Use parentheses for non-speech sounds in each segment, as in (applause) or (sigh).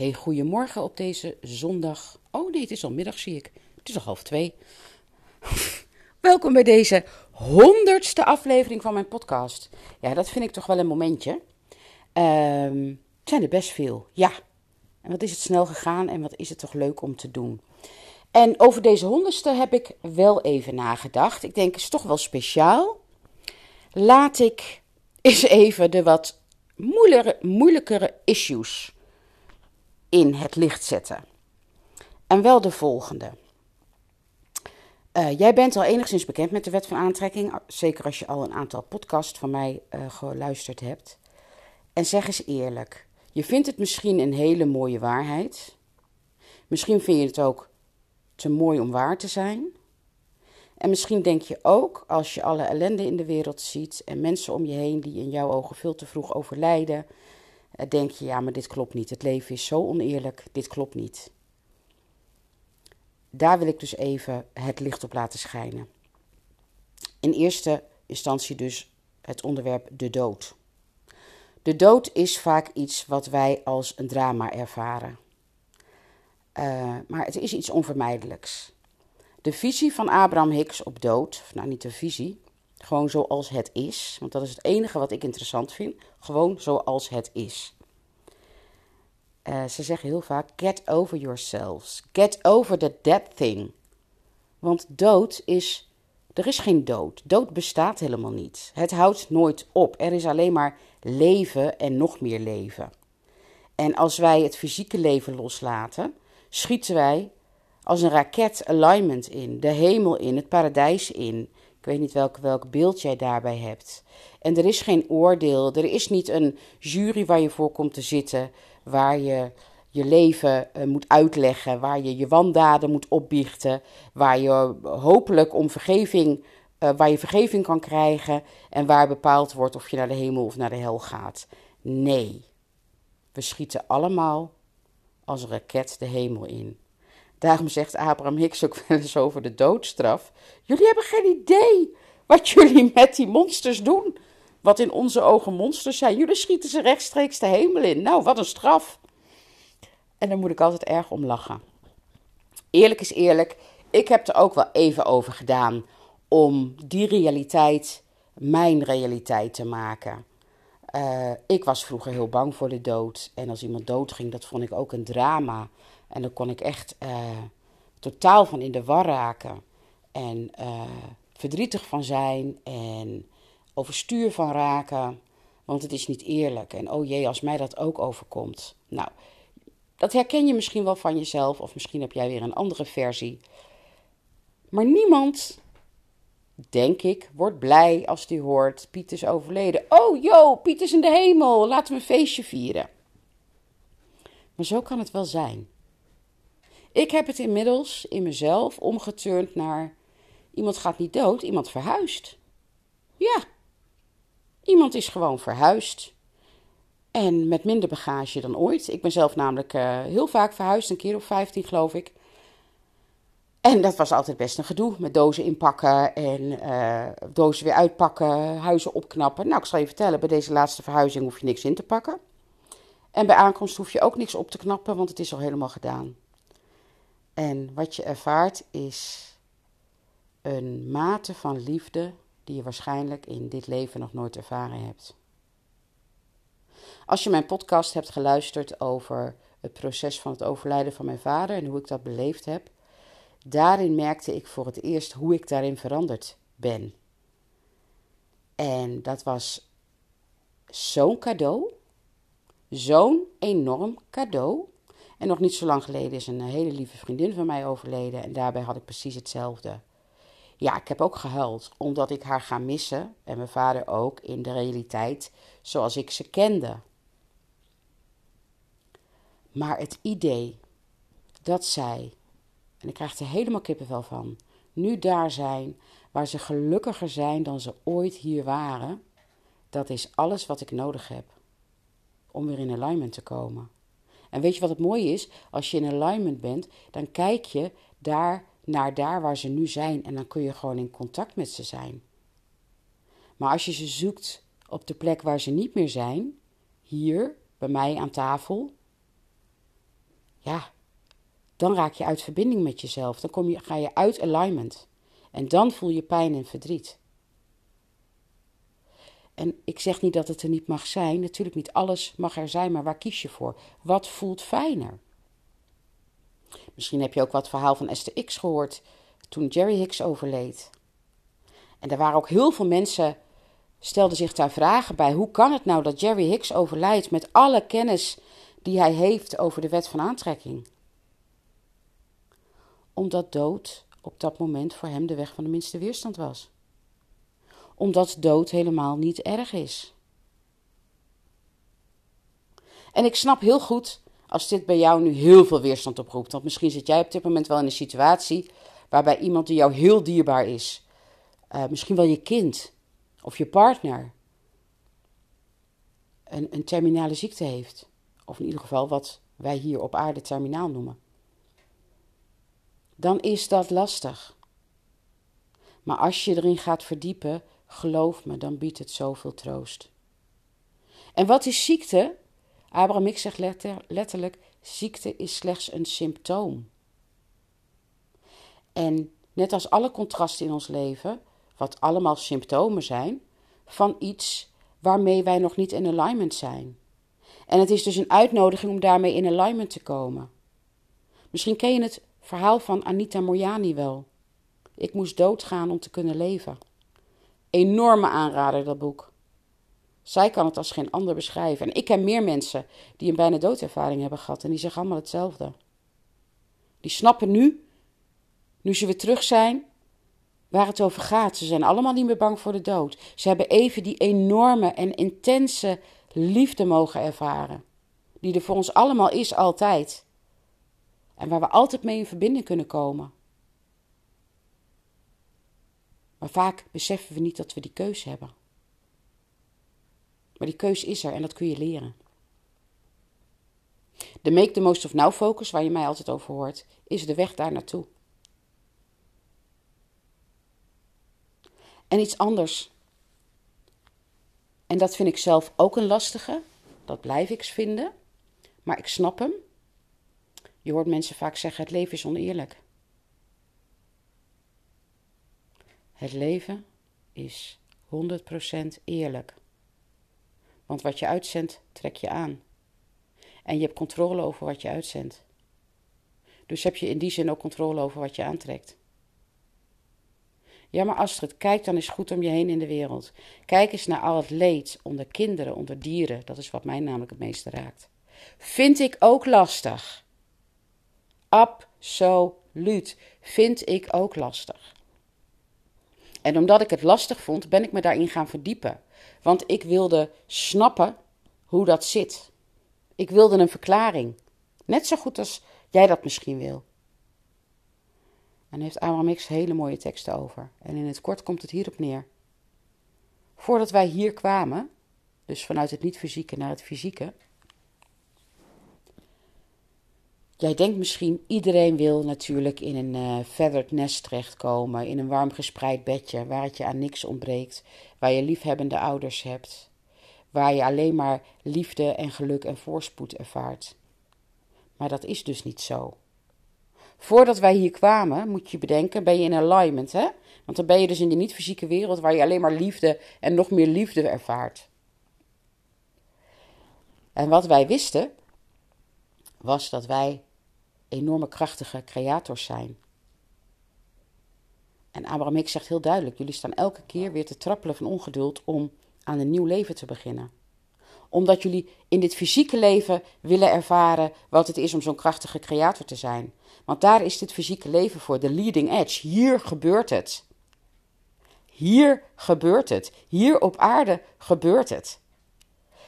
Hey, goedemorgen op deze zondag. Oh nee, het is al middag, zie ik. Het is al half twee. (laughs) Welkom bij deze honderdste aflevering van mijn podcast. Ja, dat vind ik toch wel een momentje. Ehm, het zijn er best veel, ja. En wat is het snel gegaan en wat is het toch leuk om te doen. En over deze honderdste heb ik wel even nagedacht. Ik denk, het is toch wel speciaal. Laat ik eens even de wat moeilijkere, moeilijkere issues in het licht zetten. En wel de volgende. Uh, jij bent al enigszins bekend met de wet van aantrekking, zeker als je al een aantal podcasts van mij uh, geluisterd hebt. En zeg eens eerlijk, je vindt het misschien een hele mooie waarheid. Misschien vind je het ook te mooi om waar te zijn. En misschien denk je ook, als je alle ellende in de wereld ziet en mensen om je heen die in jouw ogen veel te vroeg overlijden, eh, denk je, ja, maar dit klopt niet. Het leven is zo oneerlijk, dit klopt niet. Daar wil ik dus even het licht op laten schijnen. In eerste instantie dus het onderwerp de dood. De dood is vaak iets wat wij als een drama ervaren. Uh, maar het is iets onvermijdelijks. De visie van Abraham Hicks op dood, nou niet de visie, gewoon zoals het is, want dat is het enige wat ik interessant vind, gewoon zoals het is. Uh, ze zeggen heel vaak: get over yourselves, get over the dead thing. Want dood is, er is geen dood. Dood bestaat helemaal niet. Het houdt nooit op. Er is alleen maar leven en nog meer leven. En als wij het fysieke leven loslaten, schieten wij als een raket alignment in, de hemel in, het paradijs in. Ik weet niet welk, welk beeld jij daarbij hebt. En er is geen oordeel, er is niet een jury waar je voor komt te zitten, waar je je leven uh, moet uitleggen, waar je je wandaden moet opbiechten, waar je hopelijk om vergeving, uh, waar je vergeving kan krijgen en waar bepaald wordt of je naar de hemel of naar de hel gaat. Nee, we schieten allemaal als een raket de hemel in. Daarom zegt Abraham Hicks ook wel eens over de doodstraf. Jullie hebben geen idee wat jullie met die monsters doen. Wat in onze ogen monsters zijn. Jullie schieten ze rechtstreeks de hemel in. Nou, wat een straf. En daar moet ik altijd erg om lachen. Eerlijk is eerlijk, ik heb er ook wel even over gedaan om die realiteit mijn realiteit te maken. Uh, ik was vroeger heel bang voor de dood. En als iemand doodging, dat vond ik ook een drama. En dan kon ik echt uh, totaal van in de war raken. En uh, verdrietig van zijn en overstuur van raken. Want het is niet eerlijk. En oh jee, als mij dat ook overkomt. Nou, dat herken je misschien wel van jezelf. Of misschien heb jij weer een andere versie. Maar niemand denk ik, wordt blij als hij hoort: Piet is overleden. Oh, yo, Piet is in de hemel, laten we een feestje vieren. Maar zo kan het wel zijn. Ik heb het inmiddels in mezelf omgeturnd naar: iemand gaat niet dood, iemand verhuist. Ja, iemand is gewoon verhuisd. En met minder bagage dan ooit. Ik ben zelf namelijk uh, heel vaak verhuisd, een keer of 15 geloof ik. En dat was altijd best een gedoe met dozen inpakken en uh, dozen weer uitpakken, huizen opknappen. Nou, ik zal je vertellen, bij deze laatste verhuizing hoef je niks in te pakken. En bij aankomst hoef je ook niks op te knappen, want het is al helemaal gedaan. En wat je ervaart is een mate van liefde die je waarschijnlijk in dit leven nog nooit ervaren hebt. Als je mijn podcast hebt geluisterd over het proces van het overlijden van mijn vader en hoe ik dat beleefd heb, daarin merkte ik voor het eerst hoe ik daarin veranderd ben. En dat was zo'n cadeau, zo'n enorm cadeau. En nog niet zo lang geleden is een hele lieve vriendin van mij overleden en daarbij had ik precies hetzelfde. Ja, ik heb ook gehuild, omdat ik haar ga missen en mijn vader ook in de realiteit zoals ik ze kende. Maar het idee dat zij en ik krijg er helemaal kippenvel van. Nu daar zijn, waar ze gelukkiger zijn dan ze ooit hier waren, dat is alles wat ik nodig heb om weer in alignment te komen. En weet je wat het mooie is? Als je in alignment bent, dan kijk je daar naar daar waar ze nu zijn en dan kun je gewoon in contact met ze zijn. Maar als je ze zoekt op de plek waar ze niet meer zijn, hier bij mij aan tafel, ja, dan raak je uit verbinding met jezelf. Dan kom je, ga je uit alignment. En dan voel je pijn en verdriet. En ik zeg niet dat het er niet mag zijn. Natuurlijk niet alles mag er zijn, maar waar kies je voor? Wat voelt fijner? Misschien heb je ook wat verhaal van Esther X gehoord toen Jerry Hicks overleed. En er waren ook heel veel mensen stelden zich daar vragen bij. Hoe kan het nou dat Jerry Hicks overlijdt met alle kennis die hij heeft over de wet van aantrekking? Omdat dood op dat moment voor hem de weg van de minste weerstand was. Omdat dood helemaal niet erg is. En ik snap heel goed als dit bij jou nu heel veel weerstand oproept. Want misschien zit jij op dit moment wel in een situatie waarbij iemand die jou heel dierbaar is, uh, misschien wel je kind of je partner, een, een terminale ziekte heeft. Of in ieder geval wat wij hier op aarde terminaal noemen dan is dat lastig. Maar als je erin gaat verdiepen, geloof me, dan biedt het zoveel troost. En wat is ziekte? Abraham ik zegt letterlijk: ziekte is slechts een symptoom. En net als alle contrasten in ons leven, wat allemaal symptomen zijn van iets waarmee wij nog niet in alignment zijn. En het is dus een uitnodiging om daarmee in alignment te komen. Misschien ken je het Verhaal van Anita Mojani wel. Ik moest doodgaan om te kunnen leven. Enorme aanrader, dat boek. Zij kan het als geen ander beschrijven. En ik ken meer mensen die een bijna doodervaring hebben gehad en die zeggen allemaal hetzelfde. Die snappen nu, nu ze weer terug zijn, waar het over gaat. Ze zijn allemaal niet meer bang voor de dood. Ze hebben even die enorme en intense liefde mogen ervaren. Die er voor ons allemaal is, altijd. En waar we altijd mee in verbinding kunnen komen. Maar vaak beseffen we niet dat we die keus hebben. Maar die keus is er en dat kun je leren. De Make the Most of Now focus, waar je mij altijd over hoort, is de weg daar naartoe. En iets anders. En dat vind ik zelf ook een lastige. Dat blijf ik vinden. Maar ik snap hem. Je hoort mensen vaak zeggen: het leven is oneerlijk. Het leven is 100% eerlijk. Want wat je uitzendt, trek je aan. En je hebt controle over wat je uitzendt. Dus heb je in die zin ook controle over wat je aantrekt. Ja, maar Astrid, kijk dan eens goed om je heen in de wereld. Kijk eens naar al het leed onder kinderen, onder dieren. Dat is wat mij namelijk het meeste raakt. Vind ik ook lastig. Absoluut. Vind ik ook lastig. En omdat ik het lastig vond, ben ik me daarin gaan verdiepen. Want ik wilde snappen hoe dat zit. Ik wilde een verklaring. Net zo goed als jij dat misschien wil. En heeft Abraham X hele mooie teksten over. En in het kort komt het hierop neer. Voordat wij hier kwamen, dus vanuit het niet-fysieke naar het fysieke, Jij denkt misschien, iedereen wil natuurlijk in een uh, feathered nest terechtkomen, in een warm gespreid bedje, waar het je aan niks ontbreekt, waar je liefhebbende ouders hebt, waar je alleen maar liefde en geluk en voorspoed ervaart. Maar dat is dus niet zo. Voordat wij hier kwamen, moet je bedenken, ben je in alignment, hè? Want dan ben je dus in de niet-fysieke wereld waar je alleen maar liefde en nog meer liefde ervaart. En wat wij wisten, was dat wij enorme krachtige creators zijn. En Abraham Hicks zegt heel duidelijk: jullie staan elke keer weer te trappelen van ongeduld om aan een nieuw leven te beginnen. Omdat jullie in dit fysieke leven willen ervaren wat het is om zo'n krachtige creator te zijn. Want daar is dit fysieke leven voor, de leading edge. Hier gebeurt het. Hier gebeurt het. Hier op aarde gebeurt het.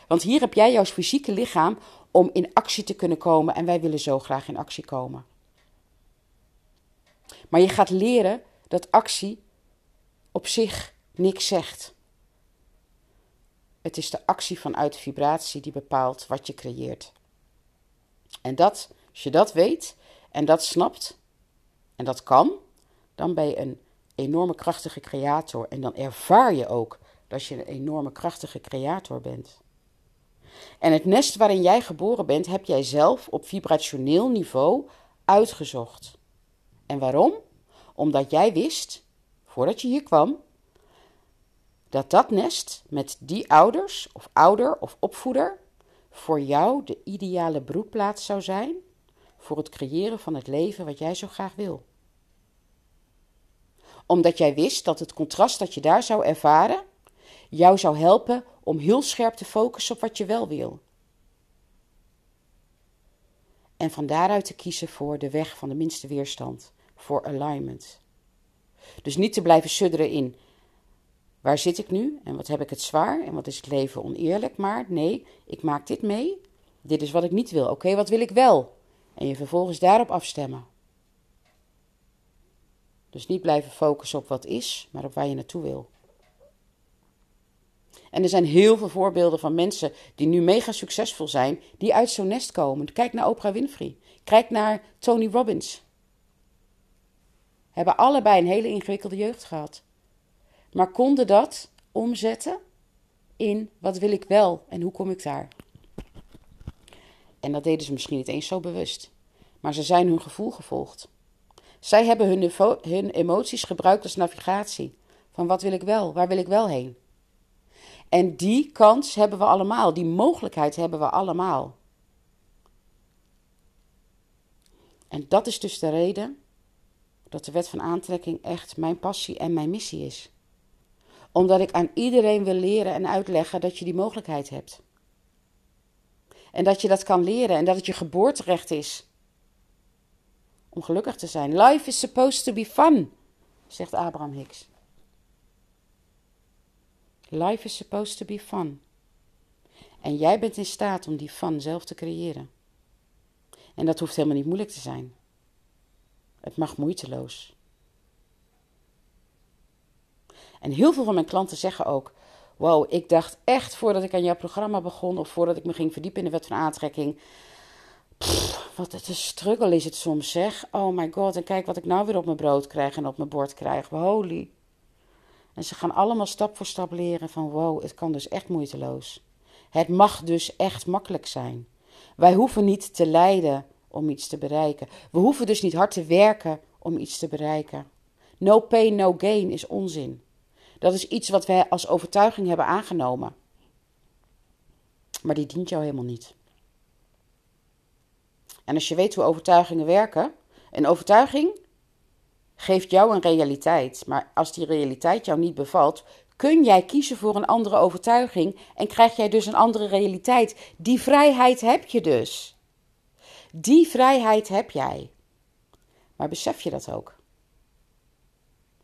Want hier heb jij jouw fysieke lichaam om in actie te kunnen komen en wij willen zo graag in actie komen. Maar je gaat leren dat actie op zich niks zegt. Het is de actie vanuit vibratie die bepaalt wat je creëert. En dat, als je dat weet en dat snapt, en dat kan, dan ben je een enorme krachtige creator. En dan ervaar je ook dat je een enorme krachtige creator bent. En het nest waarin jij geboren bent, heb jij zelf op vibrationeel niveau uitgezocht. En waarom? Omdat jij wist, voordat je hier kwam, dat dat nest met die ouders of ouder of opvoeder voor jou de ideale broedplaats zou zijn voor het creëren van het leven wat jij zo graag wil. Omdat jij wist dat het contrast dat je daar zou ervaren jou zou helpen om heel scherp te focussen op wat je wel wil. En van daaruit te kiezen voor de weg van de minste weerstand, voor alignment. Dus niet te blijven sudderen in waar zit ik nu en wat heb ik het zwaar en wat is het leven oneerlijk, maar nee, ik maak dit mee. Dit is wat ik niet wil. Oké, wat wil ik wel? En je vervolgens daarop afstemmen. Dus niet blijven focussen op wat is, maar op waar je naartoe wil. En er zijn heel veel voorbeelden van mensen die nu mega succesvol zijn, die uit zo'n nest komen. Kijk naar Oprah Winfrey. Kijk naar Tony Robbins. Hebben allebei een hele ingewikkelde jeugd gehad. Maar konden dat omzetten in wat wil ik wel en hoe kom ik daar? En dat deden ze misschien niet eens zo bewust. Maar ze zijn hun gevoel gevolgd. Zij hebben hun, hun emoties gebruikt als navigatie. Van wat wil ik wel? Waar wil ik wel heen? En die kans hebben we allemaal, die mogelijkheid hebben we allemaal. En dat is dus de reden dat de wet van aantrekking echt mijn passie en mijn missie is. Omdat ik aan iedereen wil leren en uitleggen dat je die mogelijkheid hebt. En dat je dat kan leren en dat het je geboorterecht is om gelukkig te zijn. Life is supposed to be fun, zegt Abraham Hicks. Life is supposed to be fun. En jij bent in staat om die fun zelf te creëren. En dat hoeft helemaal niet moeilijk te zijn. Het mag moeiteloos. En heel veel van mijn klanten zeggen ook: Wow, ik dacht echt voordat ik aan jouw programma begon of voordat ik me ging verdiepen in de wet van aantrekking. wat een struggle is het soms, zeg. Oh my god, en kijk wat ik nou weer op mijn brood krijg en op mijn bord krijg. Holy. En ze gaan allemaal stap voor stap leren van wow, het kan dus echt moeiteloos. Het mag dus echt makkelijk zijn. Wij hoeven niet te lijden om iets te bereiken. We hoeven dus niet hard te werken om iets te bereiken. No pain, no gain is onzin. Dat is iets wat wij als overtuiging hebben aangenomen. Maar die dient jou helemaal niet. En als je weet hoe overtuigingen werken, een overtuiging geeft jou een realiteit. Maar als die realiteit jou niet bevalt, kun jij kiezen voor een andere overtuiging en krijg jij dus een andere realiteit. Die vrijheid heb je dus. Die vrijheid heb jij. Maar besef je dat ook?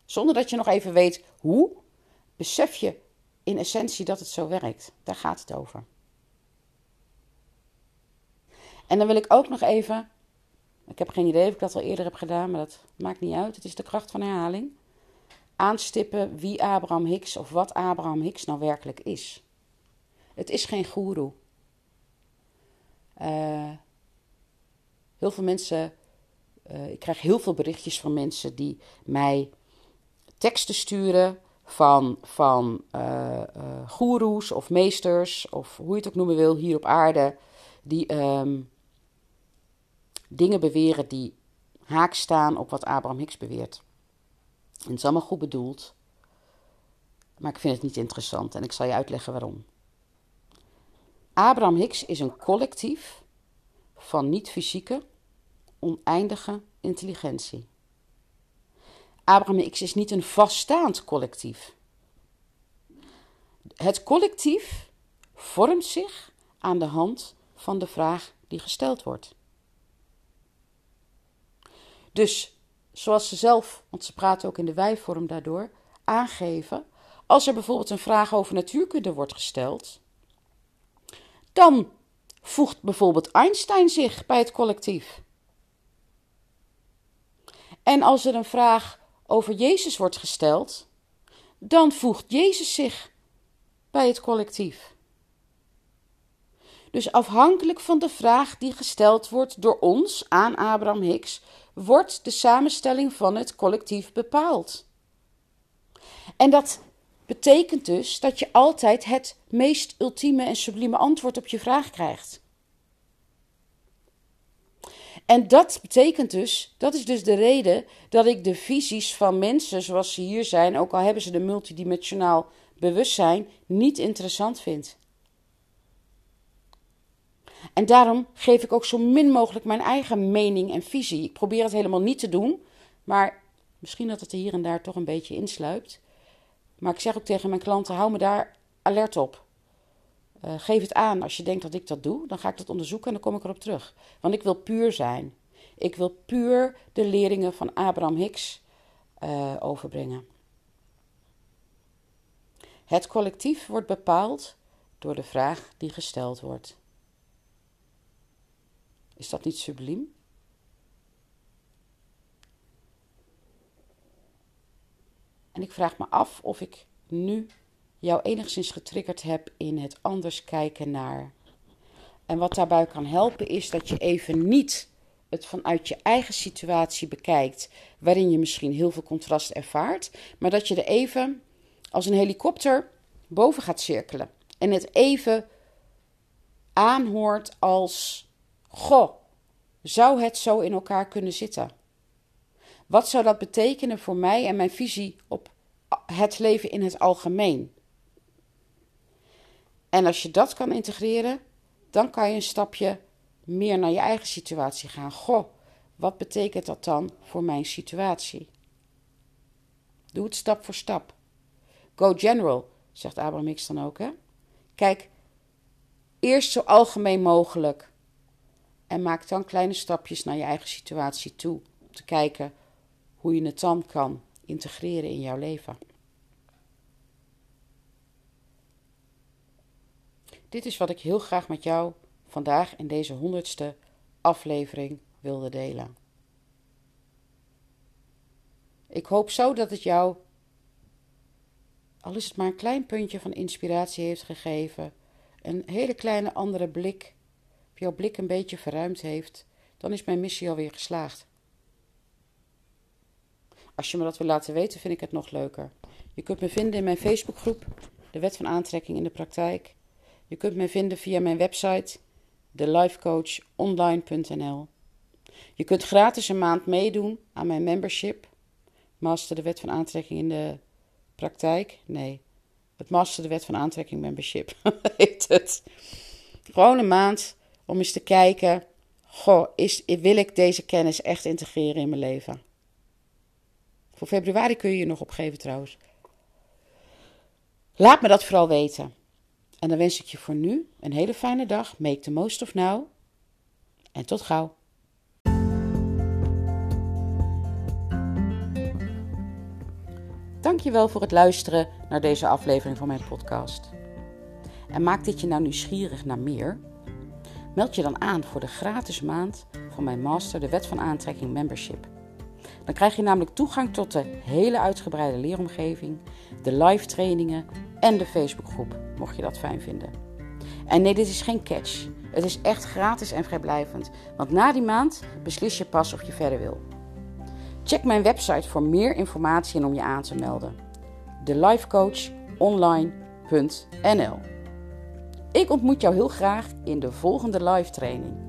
Zonder dat je nog even weet hoe, besef je in essentie dat het zo werkt. Daar gaat het over. En dan wil ik ook nog even ik heb geen idee of ik dat al eerder heb gedaan, maar dat maakt niet uit. Het is de kracht van herhaling. Aanstippen wie Abraham Hicks of wat Abraham Hicks nou werkelijk is. Het is geen goeroe. Uh, heel veel mensen, uh, ik krijg heel veel berichtjes van mensen die mij teksten sturen van, van uh, goeroes of meesters, of hoe je het ook noemen wil, hier op aarde, die um, dingen beweren die haak staan op wat Abraham Hicks beweert. En het is allemaal goed bedoeld, maar ik vind het niet interessant en ik zal je uitleggen waarom. Abraham Hicks is een collectief van niet-fysieke, oneindige intelligentie. Abraham Hicks is niet een vaststaand collectief. Het collectief vormt zich aan de hand van de vraag die gesteld wordt. Dus zoals ze zelf, want ze praten ook in de wijvorm daardoor, aangeven, als er bijvoorbeeld een vraag over natuurkunde wordt gesteld, dan voegt bijvoorbeeld Einstein zich bij het collectief. En als er een vraag over Jezus wordt gesteld, dan voegt Jezus zich bij het collectief. Dus afhankelijk van de vraag die gesteld wordt door ons aan Abraham Hicks, wordt de samenstelling van het collectief bepaald. En dat betekent dus dat je altijd het meest ultieme en sublieme antwoord op je vraag krijgt. En dat betekent dus, dat is dus de reden dat ik de visies van mensen zoals ze hier zijn, ook al hebben ze de multidimensionaal bewustzijn, niet interessant vind. En daarom geef ik ook zo min mogelijk mijn eigen mening en visie. Ik probeer het helemaal niet te doen, maar misschien dat het er hier en daar toch een beetje insluipt. Maar ik zeg ook tegen mijn klanten: hou me daar alert op. Uh, geef het aan als je denkt dat ik dat doe. Dan ga ik dat onderzoeken en dan kom ik erop terug. Want ik wil puur zijn. Ik wil puur de leringen van Abraham Hicks uh, overbrengen. Het collectief wordt bepaald door de vraag die gesteld wordt. Is dat niet subliem? En ik vraag me af of ik nu jou enigszins getriggerd heb in het anders kijken naar. En wat daarbij kan helpen is dat je even niet het vanuit je eigen situatie bekijkt, waarin je misschien heel veel contrast ervaart, maar dat je er even als een helikopter boven gaat cirkelen en het even aanhoort als: Goh, zou het zo in elkaar kunnen zitten? Wat zou dat betekenen voor mij en mijn visie op het leven in het algemeen? En als je dat kan integreren, dan kan je een stapje meer naar je eigen situatie gaan. Goh, wat betekent dat dan voor mijn situatie? Doe het stap voor stap. Go general, zegt Abraham Hicks dan ook. Hè? Kijk, eerst zo algemeen mogelijk. En maak dan kleine stapjes naar je eigen situatie toe. Om te kijken hoe je het dan kan integreren in jouw leven. Dit is wat ik heel graag met jou vandaag in deze honderdste aflevering wilde delen. Ik hoop zo dat het jou, al is het maar een klein puntje van inspiratie heeft gegeven, een hele kleine andere blik, jouw blik een beetje verruimd heeft, dan is mijn missie alweer geslaagd. Als je me dat wil laten weten, vind ik het nog leuker. Je kunt me vinden in mijn Facebookgroep, de Wet van Aantrekking in de Praktijk. Je kunt me vinden via mijn website thelifecoachonline.nl. Je kunt gratis een maand meedoen aan mijn membership. Master de Wet van Aantrekking in de praktijk. Nee, het Master de Wet van Aantrekking membership (laughs) heet het. Gewoon een maand om eens te kijken. Goh, is, wil ik deze kennis echt integreren in mijn leven? Voor februari kun je je nog opgeven trouwens. Laat me dat vooral weten. En dan wens ik je voor nu een hele fijne dag. Make the most of now. En tot gauw. Dankjewel voor het luisteren naar deze aflevering van mijn podcast. En maakt dit je nou nieuwsgierig naar meer? Meld je dan aan voor de gratis maand van mijn Master de Wet van Aantrekking Membership. Dan krijg je namelijk toegang tot de hele uitgebreide leeromgeving, de live trainingen en de Facebookgroep, mocht je dat fijn vinden. En nee, dit is geen catch. Het is echt gratis en vrijblijvend, want na die maand beslis je pas of je verder wil. Check mijn website voor meer informatie en om je aan te melden. thelifecoachonline.nl Ik ontmoet jou heel graag in de volgende live training.